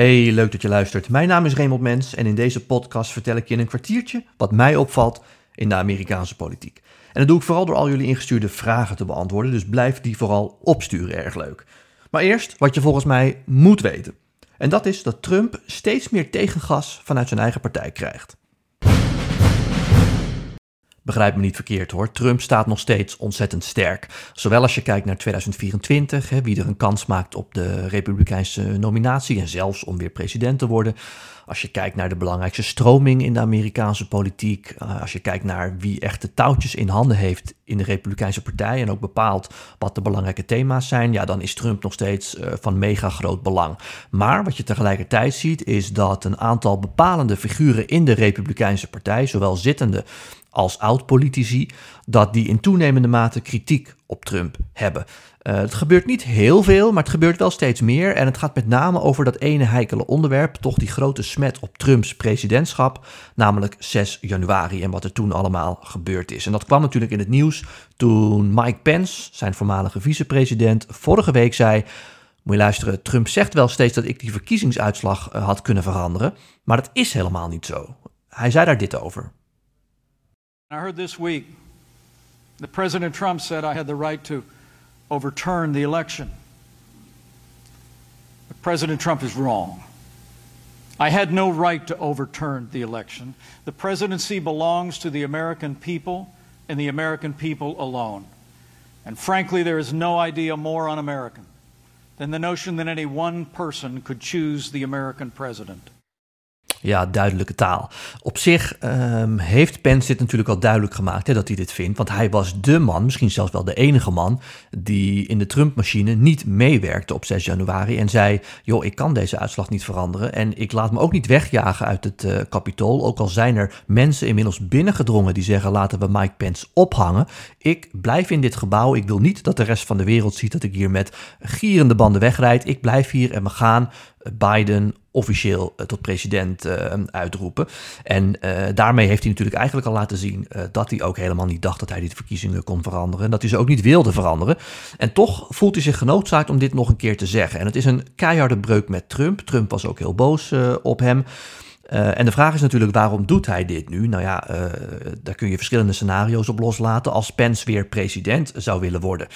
Hey, leuk dat je luistert. Mijn naam is Raymond Mens en in deze podcast vertel ik je in een kwartiertje wat mij opvalt in de Amerikaanse politiek. En dat doe ik vooral door al jullie ingestuurde vragen te beantwoorden, dus blijf die vooral opsturen, erg leuk. Maar eerst wat je volgens mij moet weten. En dat is dat Trump steeds meer tegengas vanuit zijn eigen partij krijgt. Begrijp me niet verkeerd hoor, Trump staat nog steeds ontzettend sterk. Zowel als je kijkt naar 2024, hè, wie er een kans maakt op de Republikeinse nominatie en zelfs om weer president te worden. Als je kijkt naar de belangrijkste stroming in de Amerikaanse politiek, uh, als je kijkt naar wie echt de touwtjes in handen heeft in de Republikeinse Partij en ook bepaalt wat de belangrijke thema's zijn, ja, dan is Trump nog steeds uh, van mega groot belang. Maar wat je tegelijkertijd ziet, is dat een aantal bepalende figuren in de Republikeinse Partij, zowel zittende als oud-politici, dat die in toenemende mate kritiek op Trump hebben. Uh, het gebeurt niet heel veel, maar het gebeurt wel steeds meer. En het gaat met name over dat ene heikele onderwerp, toch die grote smet op Trumps presidentschap, namelijk 6 januari en wat er toen allemaal gebeurd is. En dat kwam natuurlijk in het nieuws toen Mike Pence, zijn voormalige vicepresident, vorige week zei. Moet je luisteren, Trump zegt wel steeds dat ik die verkiezingsuitslag uh, had kunnen veranderen, maar dat is helemaal niet zo. Hij zei daar dit over. I heard this week that President Trump said I had the right to overturn the election. But President Trump is wrong. I had no right to overturn the election. The presidency belongs to the American people and the American people alone. And frankly, there is no idea more un American than the notion that any one person could choose the American president. Ja, duidelijke taal. Op zich um, heeft Pence dit natuurlijk al duidelijk gemaakt hè, dat hij dit vindt. Want hij was de man, misschien zelfs wel de enige man, die in de Trump-machine niet meewerkte op 6 januari. En zei: Joh, ik kan deze uitslag niet veranderen. En ik laat me ook niet wegjagen uit het uh. Ook al zijn er mensen inmiddels binnengedrongen die zeggen: laten we Mike Pence ophangen. Ik blijf in dit gebouw. Ik wil niet dat de rest van de wereld ziet dat ik hier met gierende banden wegrijd. Ik blijf hier en we gaan Biden officieel uh, tot president uh, uitroepen. En uh, daarmee heeft hij natuurlijk eigenlijk al laten zien dat hij ook helemaal niet dacht dat hij die verkiezingen kon veranderen. En dat hij ze ook niet wilde veranderen. En toch voelt hij zich genoodzaakt om dit nog een keer te zeggen. En het is een keiharde breuk met Trump. Trump was ook heel boos op hem. En de vraag is natuurlijk, waarom doet hij dit nu? Nou ja, daar kun je verschillende scenario's op loslaten. Als Pence weer president zou willen worden,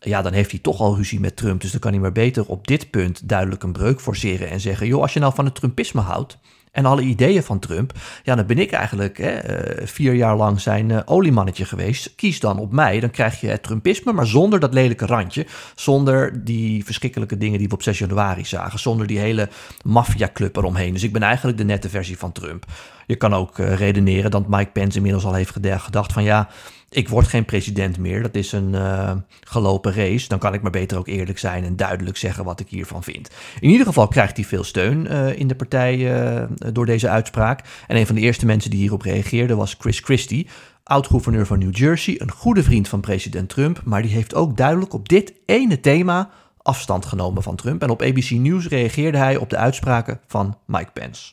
ja, dan heeft hij toch al ruzie met Trump. Dus dan kan hij maar beter op dit punt duidelijk een breuk forceren en zeggen: joh, als je nou van het Trumpisme houdt. En alle ideeën van Trump, ja, dan ben ik eigenlijk hè, vier jaar lang zijn uh, oliemannetje geweest. Kies dan op mij, dan krijg je het Trumpisme, maar zonder dat lelijke randje. Zonder die verschrikkelijke dingen die we op 6 januari zagen. Zonder die hele maffiaclub eromheen. Dus ik ben eigenlijk de nette versie van Trump. Je kan ook uh, redeneren dat Mike Pence inmiddels al heeft gedacht van ja, ik word geen president meer. Dat is een uh, gelopen race. Dan kan ik maar beter ook eerlijk zijn en duidelijk zeggen wat ik hiervan vind. In ieder geval krijgt hij veel steun uh, in de partij uh, door deze uitspraak. En een van de eerste mensen die hierop reageerde was Chris Christie, oud-gouverneur van New Jersey, een goede vriend van president Trump. Maar die heeft ook duidelijk op dit ene thema afstand genomen van Trump. En op ABC News reageerde hij op de uitspraken van Mike Pence.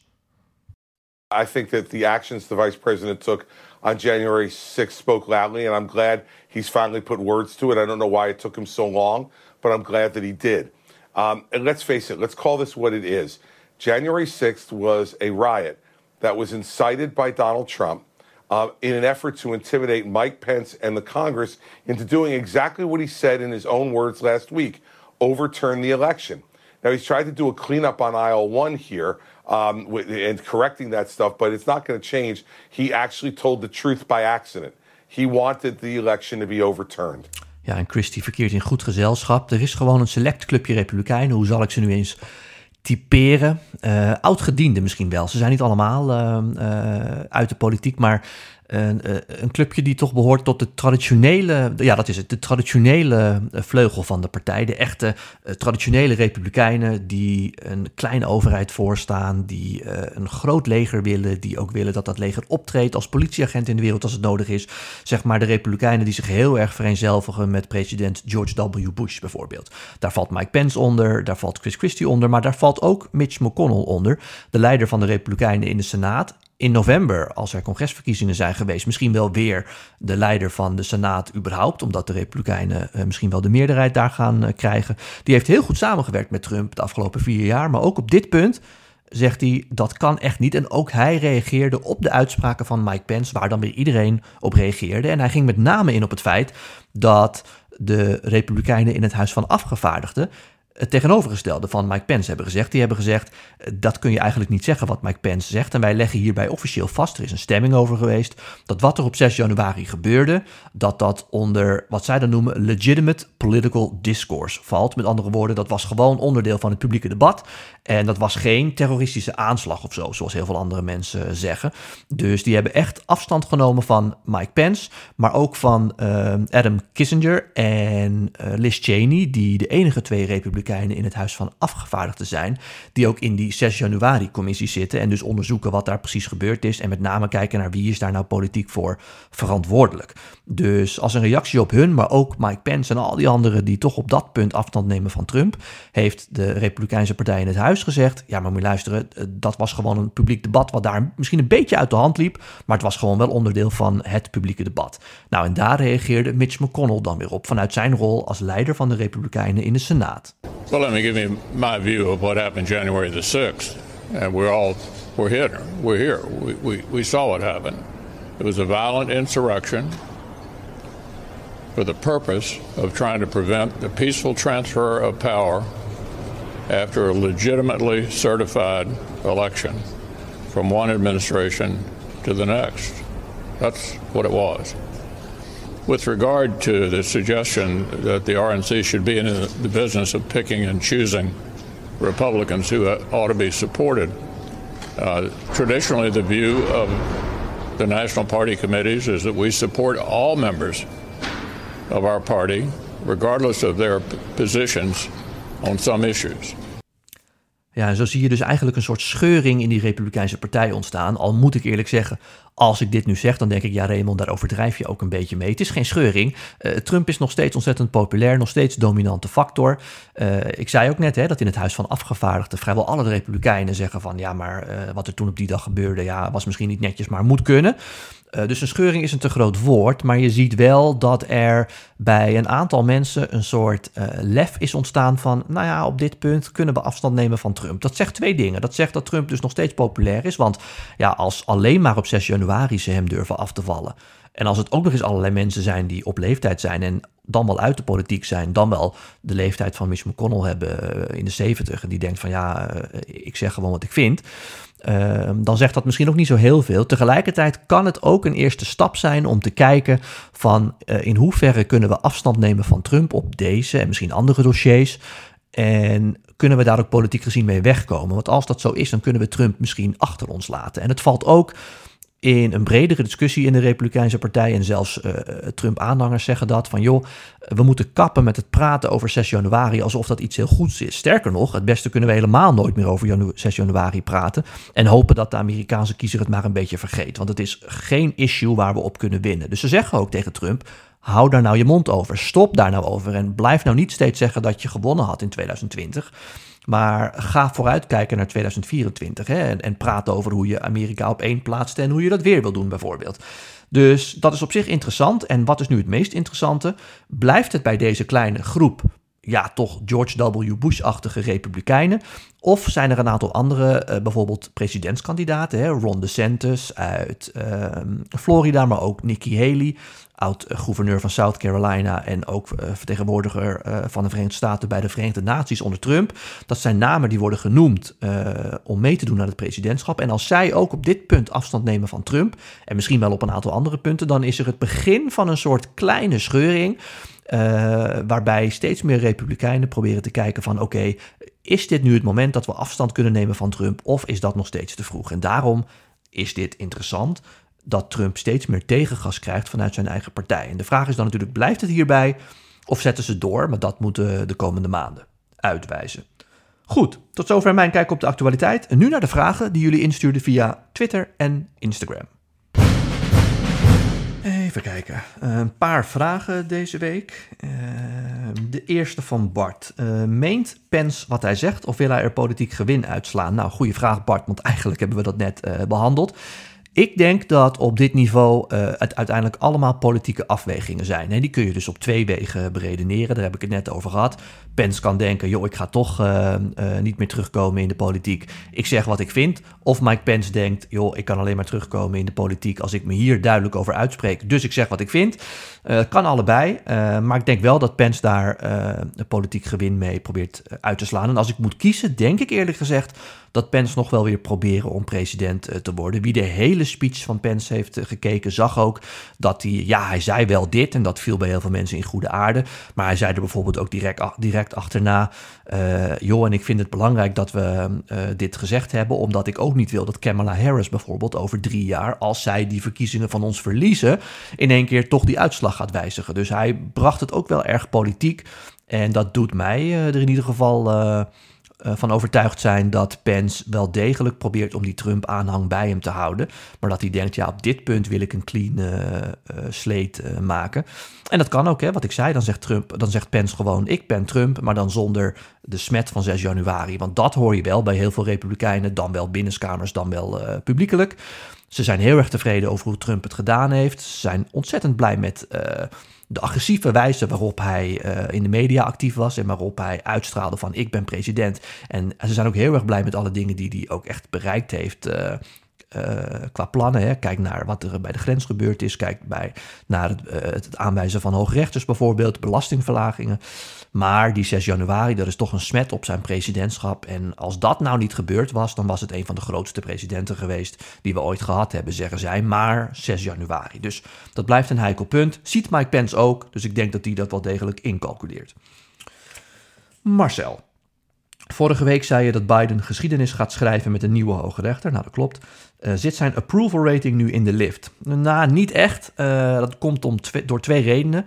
I think that the actions the vice president took on January 6th spoke loudly, and I'm glad he's finally put words to it. I don't know why it took him so long, but I'm glad that he did. Um, and let's face it, let's call this what it is. January 6th was a riot that was incited by Donald Trump uh, in an effort to intimidate Mike Pence and the Congress into doing exactly what he said in his own words last week overturn the election. Now, he's tried to do a cleanup on aisle one here um, and correcting that stuff, but it's not going to change. He actually told the truth by accident. He wanted the election to be overturned. Ja, en Christie verkeert in goed gezelschap. Er is gewoon een select clubje Republikeinen. Hoe zal ik ze nu eens typeren? Uh, misschien wel. Ze zijn niet allemaal uh, uh, uit de politiek, maar een, eh, een, clubje die toch behoort tot de traditionele, ja dat is het, de traditionele eh, vleugel van de partij. De echte uh, traditionele republikeinen die een kleine overheid voorstaan, die een groot leger willen, die ook willen dat dat leger optreedt als politieagent in de wereld als het nodig is. Zeg maar de republikeinen die zich heel erg vereenzelvigen met president George W. Bush bijvoorbeeld. Daar valt Mike Pence onder, daar valt Chris Christie onder, maar daar valt ook Mitch McConnell onder, de leider van de republikeinen in de Senaat in november, als er congresverkiezingen zijn geweest, misschien wel weer de leider van de Senaat überhaupt, omdat de Republikeinen uh, misschien wel de meerderheid daar gaan uh, krijgen. Die heeft heel goed samengewerkt met Trump de afgelopen vier jaar, maar ook op dit punt zegt hij dat kan echt niet. En ook hij reageerde op de uitspraken van Mike Pence, waar dan weer iedereen op reageerde. En hij ging met name in op het feit dat de Republikeinen in het Huis van Afgevaardigden het tegenovergestelde van Mike Pence hebben gezegd. Die hebben gezegd, eh, dat kun je eigenlijk niet zeggen wat Mike Pence zegt. En wij leggen hierbij officieel vast, er is een stemming over geweest, dat wat er op 6 januari gebeurde, dat dat onder wat zij dan noemen legitimate political discourse valt. Met andere woorden, dat was gewoon onderdeel van het publieke debat. En dat was geen terroristische aanslag of zo, zoals heel veel andere mensen zeggen. Dus die hebben echt afstand genomen van Mike Pence, maar ook van uh, Adam Kissinger en uh, Liz Cheney, die de enige twee republikeinen in het Huis van Afgevaardigden zijn, die ook in die 6 januari-commissie zitten en dus onderzoeken wat daar precies gebeurd is en met name kijken naar wie is daar nou politiek voor verantwoordelijk. Dus als een reactie op hun, maar ook Mike Pence en al die anderen die toch op dat punt afstand nemen van Trump, heeft de Republikeinse Partij in het Huis gezegd: ja, maar moet je luisteren, eh, dat was gewoon een publiek debat wat daar misschien een beetje uit de hand liep, maar het was gewoon wel onderdeel van het publieke debat. Nou, en daar reageerde Mitch McConnell dan weer op vanuit zijn rol als leider van de Republikeinen in de Senaat. Well, let me give you my view of what happened January the 6th. And we're all we're here. We're here. We, we, we saw what happened. It was a violent insurrection for the purpose of trying to prevent the peaceful transfer of power after a legitimately certified election from one administration to the next. That's what it was. With regard to the suggestion that the RNC should be in the business of picking and choosing Republicans who ought to be supported, uh, traditionally the view of the National Party committees is that we support all members of our party, regardless of their positions on some issues. Ja, en zo zie je dus eigenlijk een soort scheuring in die Republikeinse Partij ontstaan. Al moet ik eerlijk zeggen, als ik dit nu zeg, dan denk ik, ja Raymond, daar overdrijf je ook een beetje mee. Het is geen scheuring. Uh, Trump is nog steeds ontzettend populair, nog steeds dominante factor. Uh, ik zei ook net hè, dat in het Huis van Afgevaardigden vrijwel alle Republikeinen zeggen van, ja, maar uh, wat er toen op die dag gebeurde, ja, was misschien niet netjes, maar moet kunnen. Uh, dus een scheuring is een te groot woord, maar je ziet wel dat er bij een aantal mensen een soort uh, lef is ontstaan van, nou ja, op dit punt kunnen we afstand nemen van Trump. Dat zegt twee dingen. Dat zegt dat Trump dus nog steeds populair is, want ja, als alleen maar op 6 januari ze hem durven af te vallen. En als het ook nog eens allerlei mensen zijn die op leeftijd zijn en dan wel uit de politiek zijn, dan wel de leeftijd van Mitch McConnell hebben in de 70 en die denkt van ja, ik zeg gewoon wat ik vind. Uh, dan zegt dat misschien ook niet zo heel veel. Tegelijkertijd kan het ook een eerste stap zijn om te kijken van uh, in hoeverre kunnen we afstand nemen van Trump op deze en misschien andere dossiers. En kunnen we daar ook politiek gezien mee wegkomen? Want als dat zo is, dan kunnen we Trump misschien achter ons laten. En het valt ook in een bredere discussie in de Republikeinse Partij. En zelfs uh, Trump-aanhangers zeggen dat. Van joh, we moeten kappen met het praten over 6 januari alsof dat iets heel goeds is. Sterker nog, het beste kunnen we helemaal nooit meer over janu 6 januari praten. En hopen dat de Amerikaanse kiezer het maar een beetje vergeet. Want het is geen issue waar we op kunnen winnen. Dus ze zeggen ook tegen Trump. Hou daar nou je mond over. Stop daar nou over. En blijf nou niet steeds zeggen dat je gewonnen had in 2020. Maar ga vooruitkijken naar 2024 hè, en, en praat over hoe je Amerika op één plaatst en hoe je dat weer wil doen bijvoorbeeld. Dus dat is op zich interessant. En wat is nu het meest interessante? Blijft het bij deze kleine groep ja, toch George W. Bush-achtige republikeinen? Of zijn er een aantal andere, uh, bijvoorbeeld presidentskandidaten, hè? Ron DeSantis uit uh, Florida, maar ook Nikki Haley, oud-gouverneur van South Carolina en ook uh, vertegenwoordiger van de Verenigde Staten bij de Verenigde Naties onder Trump. Dat zijn namen die worden genoemd om mee te doen aan het presidentschap. En als zij ook op dit punt afstand nemen van Trump, en misschien wel op een aantal andere punten, dan is er het begin van een soort kleine scheuring. Uh, waarbij steeds meer republikeinen proberen te kijken van oké, is dit nu het moment dat we afstand kunnen nemen van Trump of is dat nog steeds te vroeg? En daarom is dit interessant dat Trump steeds meer tegengas krijgt vanuit zijn eigen partij. En de vraag is dan natuurlijk, blijft het hierbij of zetten ze door? Maar dat moeten de komende maanden uitwijzen. Goed, tot zover mijn kijk op de actualiteit. En nu naar de vragen die jullie instuurden via Twitter en Instagram Even kijken. een paar vragen deze week. de eerste van Bart. meent Pence wat hij zegt of wil hij er politiek gewin uitslaan? Nou, goede vraag Bart, want eigenlijk hebben we dat net behandeld. Ik denk dat op dit niveau uh, het uiteindelijk allemaal politieke afwegingen zijn. En die kun je dus op twee wegen beredeneren. Daar heb ik het net over gehad. Pence kan denken, joh, ik ga toch uh, uh, niet meer terugkomen in de politiek. Ik zeg wat ik vind. Of Mike Pence denkt, joh, ik kan alleen maar terugkomen in de politiek als ik me hier duidelijk over uitspreek. Dus ik zeg wat ik vind. Kan allebei. maar ik denk wel dat Pence daar een politiek gewin mee probeert uit te slaan. En als ik moet kiezen, denk ik eerlijk gezegd dat Pence nog wel weer proberen om president eh, te worden. Wie de hele speech van Pence heeft eh, gekeken, zag ook dat hij, ja, hij zei wel dit en dat viel bij heel veel mensen in goede aarde. Maar hij zei er bijvoorbeeld ook direct, direct achterna, uh, joh, en ik vind het belangrijk dat we dit gezegd hebben, omdat ik ook niet wil dat Kamala Harris bijvoorbeeld over drie jaar, als zij die verkiezingen van ons verliezen, in één keer toch die uitslag gaat wijzigen. Dus hij bracht het ook wel erg politiek. En dat doet mij er in ieder geval van overtuigd zijn dat Pence wel degelijk probeert om die Trump-aanhang bij hem te houden. Maar dat hij denkt, ja, op dit punt wil ik een clean uh, maken. En dat kan ook, hè, wat ik zei. Dan zegt, Trump, dan zegt Pence gewoon, ik ben Trump, maar dan zonder de smet van 6 januari. Want dat hoor je wel bij heel veel republikeinen, dan wel binnenskamers, dan wel publiekelijk. Ze zijn heel erg tevreden over hoe Trump het gedaan heeft. Ze zijn ontzettend blij met de agressieve wijze waarop hij uh, in de media actief was en waarop hij uitstraalde van ik ben president. En ze zijn ook heel erg blij met alle dingen die hij ook echt bereikt heeft. Uh, qua plannen. Hè. Kijk naar wat er bij de grens gebeurd is. Kijk bij, naar het, het aanwijzen van hoogrechters bijvoorbeeld, belastingverlagingen. Maar die 6 januari, dat is toch een smet op zijn presidentschap. En als dat nou niet gebeurd was, dan was het een van de grootste presidenten geweest die we ooit gehad hebben, zeggen zij. Maar 6 januari. Dus dat blijft een heikel punt. Ziet Mike Pence ook, dus ik denk dat hij dat wel degelijk incalculeert. Marcel. Vorige week zei je dat Biden geschiedenis gaat schrijven met een nieuwe hoge rechter. Nou, dat klopt. Uh, zit zijn approval rating nu in de lift? Nou, niet echt. Uh, dat komt om door twee redenen.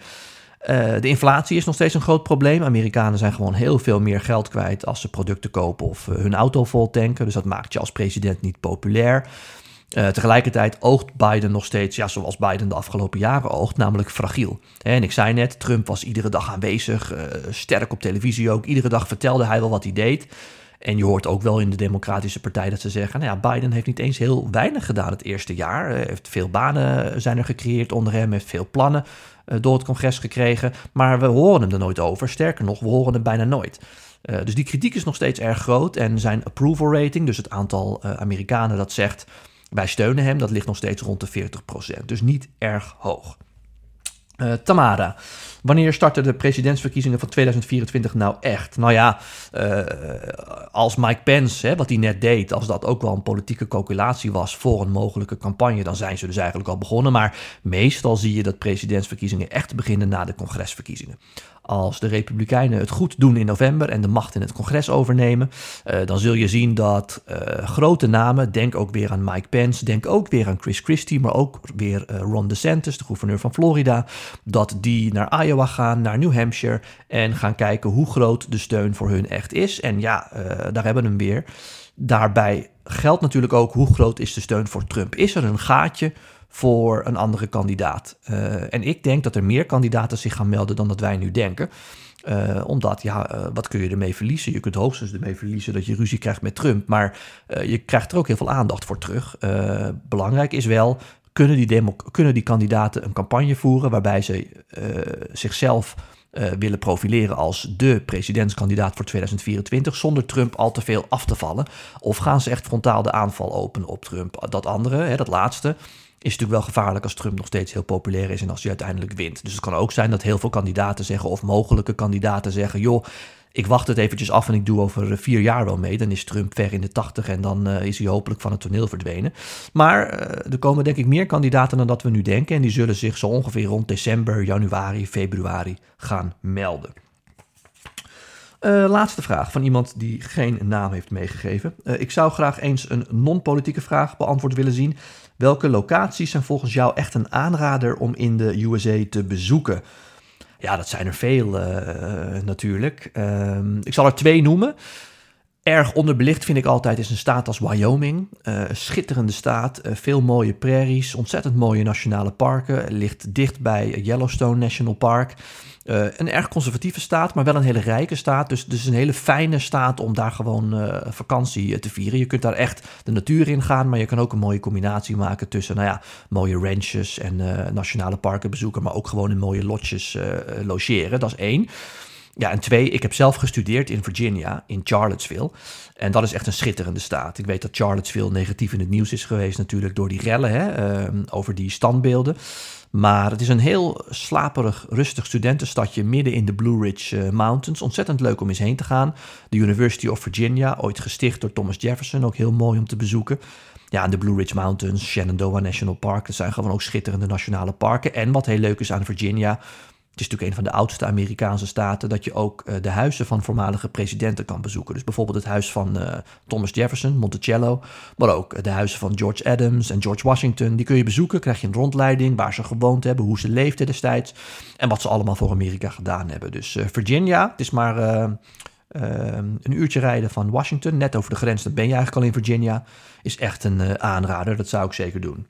Uh, de inflatie is nog steeds een groot probleem. Amerikanen zijn gewoon heel veel meer geld kwijt als ze producten kopen of hun auto vol tanken. Dus dat maakt je als president niet populair. Uh, tegelijkertijd oogt Biden nog steeds, ja, zoals Biden de afgelopen jaren oogt, namelijk fragiel. En ik zei net, Trump was iedere dag aanwezig, sterk op televisie ook. Iedere dag vertelde hij wel wat hij deed. En je hoort ook wel in de Democratische Partij dat ze zeggen: nou ja, Biden heeft niet eens heel weinig gedaan het eerste jaar. Heeft veel banen zijn er gecreëerd onder hem, heeft veel plannen uh, door het congres gekregen. Maar we horen hem er nooit over. Sterker nog, we horen hem bijna nooit. Dus die kritiek is nog steeds erg groot. En zijn approval rating, dus het aantal Amerikanen dat zegt: wij steunen hem, dat ligt nog steeds rond de 40%. Dus niet erg hoog. Uh, Tamara, wanneer starten de presidentsverkiezingen van 2024 nou echt? Nou ja, uh, als Mike Pence, hè, wat hij net deed, als dat ook wel een politieke calculatie was voor een mogelijke campagne, dan zijn ze dus eigenlijk al begonnen. Maar meestal zie je dat presidentsverkiezingen echt beginnen na de congresverkiezingen. Als de Republikeinen het goed doen in november en de macht in het congres overnemen, uh, dan zul je zien dat uh, grote namen, denk ook weer aan Mike Pence, denk ook weer aan Chris Christie, maar ook weer uh, Ron DeSantis, de gouverneur van Florida, dat die naar Iowa gaan, naar New Hampshire en gaan kijken hoe groot de steun voor hun echt is. En ja, daar hebben we hem weer. Daarbij geldt natuurlijk ook hoe groot is de steun voor Trump. Is er een gaatje voor een andere kandidaat. Uh, en ik denk dat er meer kandidaten zich gaan melden dan dat wij nu denken. Uh, omdat, ja, uh, wat kun je ermee verliezen? Je kunt hoogstens ermee verliezen dat je ruzie krijgt met Trump. Maar je krijgt er ook heel veel aandacht voor terug. belangrijk is wel, kunnen die, demo kunnen die kandidaten een campagne voeren waarbij ze zichzelf willen profileren als de presidentskandidaat voor 2024 zonder Trump al te veel af te vallen? Of gaan ze echt frontaal de aanval openen op Trump? Dat andere, hè, dat laatste, natuurlijk wel gevaarlijk als Trump nog steeds heel populair is en als hij uiteindelijk wint. Dus het kan ook zijn dat heel veel kandidaten zeggen, of mogelijke kandidaten zeggen, joh, ik wacht het eventjes af en ik doe over eh, vier jaar wel mee. Dan is Trump ver in de tachtig en dan uh, is hij hopelijk van het toneel verdwenen. Maar uh, er komen denk ik meer kandidaten dan dat we nu denken. En die zullen zich zo ongeveer rond december, januari, februari gaan melden. Uh, laatste vraag van iemand die geen naam heeft meegegeven. Uh, ik zou graag eens een non-politieke vraag beantwoord willen zien. Welke locaties zijn volgens jou echt een aanrader om in de USA te bezoeken? Ja, dat zijn er veel uh, natuurlijk. ik zal er twee noemen. Erg onderbelicht vind ik altijd is een staat als Wyoming. Uh, schitterende staat, uh, veel mooie prairies, ontzettend mooie nationale parken. Ligt dicht bij Yellowstone National Park. Uh, een erg conservatieve staat, maar wel een hele rijke staat. Dus, dus een hele fijne staat om daar gewoon vakantie te vieren. Je kunt daar echt de natuur in gaan, maar je kan ook een mooie combinatie maken tussen nou ja, mooie ranches en nationale parken bezoeken, maar ook gewoon in mooie lotjes logeren. Dat is één. Ja, en twee, ik heb zelf gestudeerd in Virginia, in Charlottesville. En dat is echt een schitterende staat. Ik weet dat Charlottesville negatief in het nieuws is geweest natuurlijk door die rellen hè, ehm, over die standbeelden. Maar het is een heel slaperig, rustig studentenstadje midden in de Blue Ridge eh, Mountains. Ontzettend leuk om eens heen te gaan. De University of Virginia, ooit gesticht door Thomas Jefferson, ook heel mooi om te bezoeken. Ja, en de Blue Ridge Mountains, Shenandoah National Park, dat zijn gewoon ook schitterende nationale parken. En wat heel leuk is aan Virginia, het is natuurlijk een van de oudste Amerikaanse staten dat je ook uh, de huizen van voormalige presidenten kan bezoeken. Dus bijvoorbeeld het huis van uh, Thomas Jefferson, Monticello, maar ook de huizen van George Adams en George Washington. Die kun je bezoeken, krijg je een rondleiding waar ze gewoond hebben, hoe ze leefden destijds en wat ze allemaal voor Amerika gedaan hebben. Dus uh, Virginia, het is maar een uurtje rijden van Washington, net over de grens, dan ben je eigenlijk al in Virginia, is echt een aanrader. Dat zou ik zeker doen.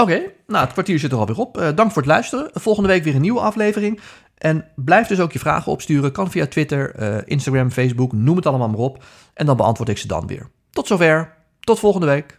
Oké, nou het kwartier zit er alweer op. Uh, dank voor het luisteren. Volgende week weer een nieuwe aflevering. En blijf dus ook je vragen opsturen. Kan via Twitter, uh, Instagram, Facebook, noem het allemaal maar op. En dan beantwoord ik ze dan weer. Tot zover. Tot volgende week.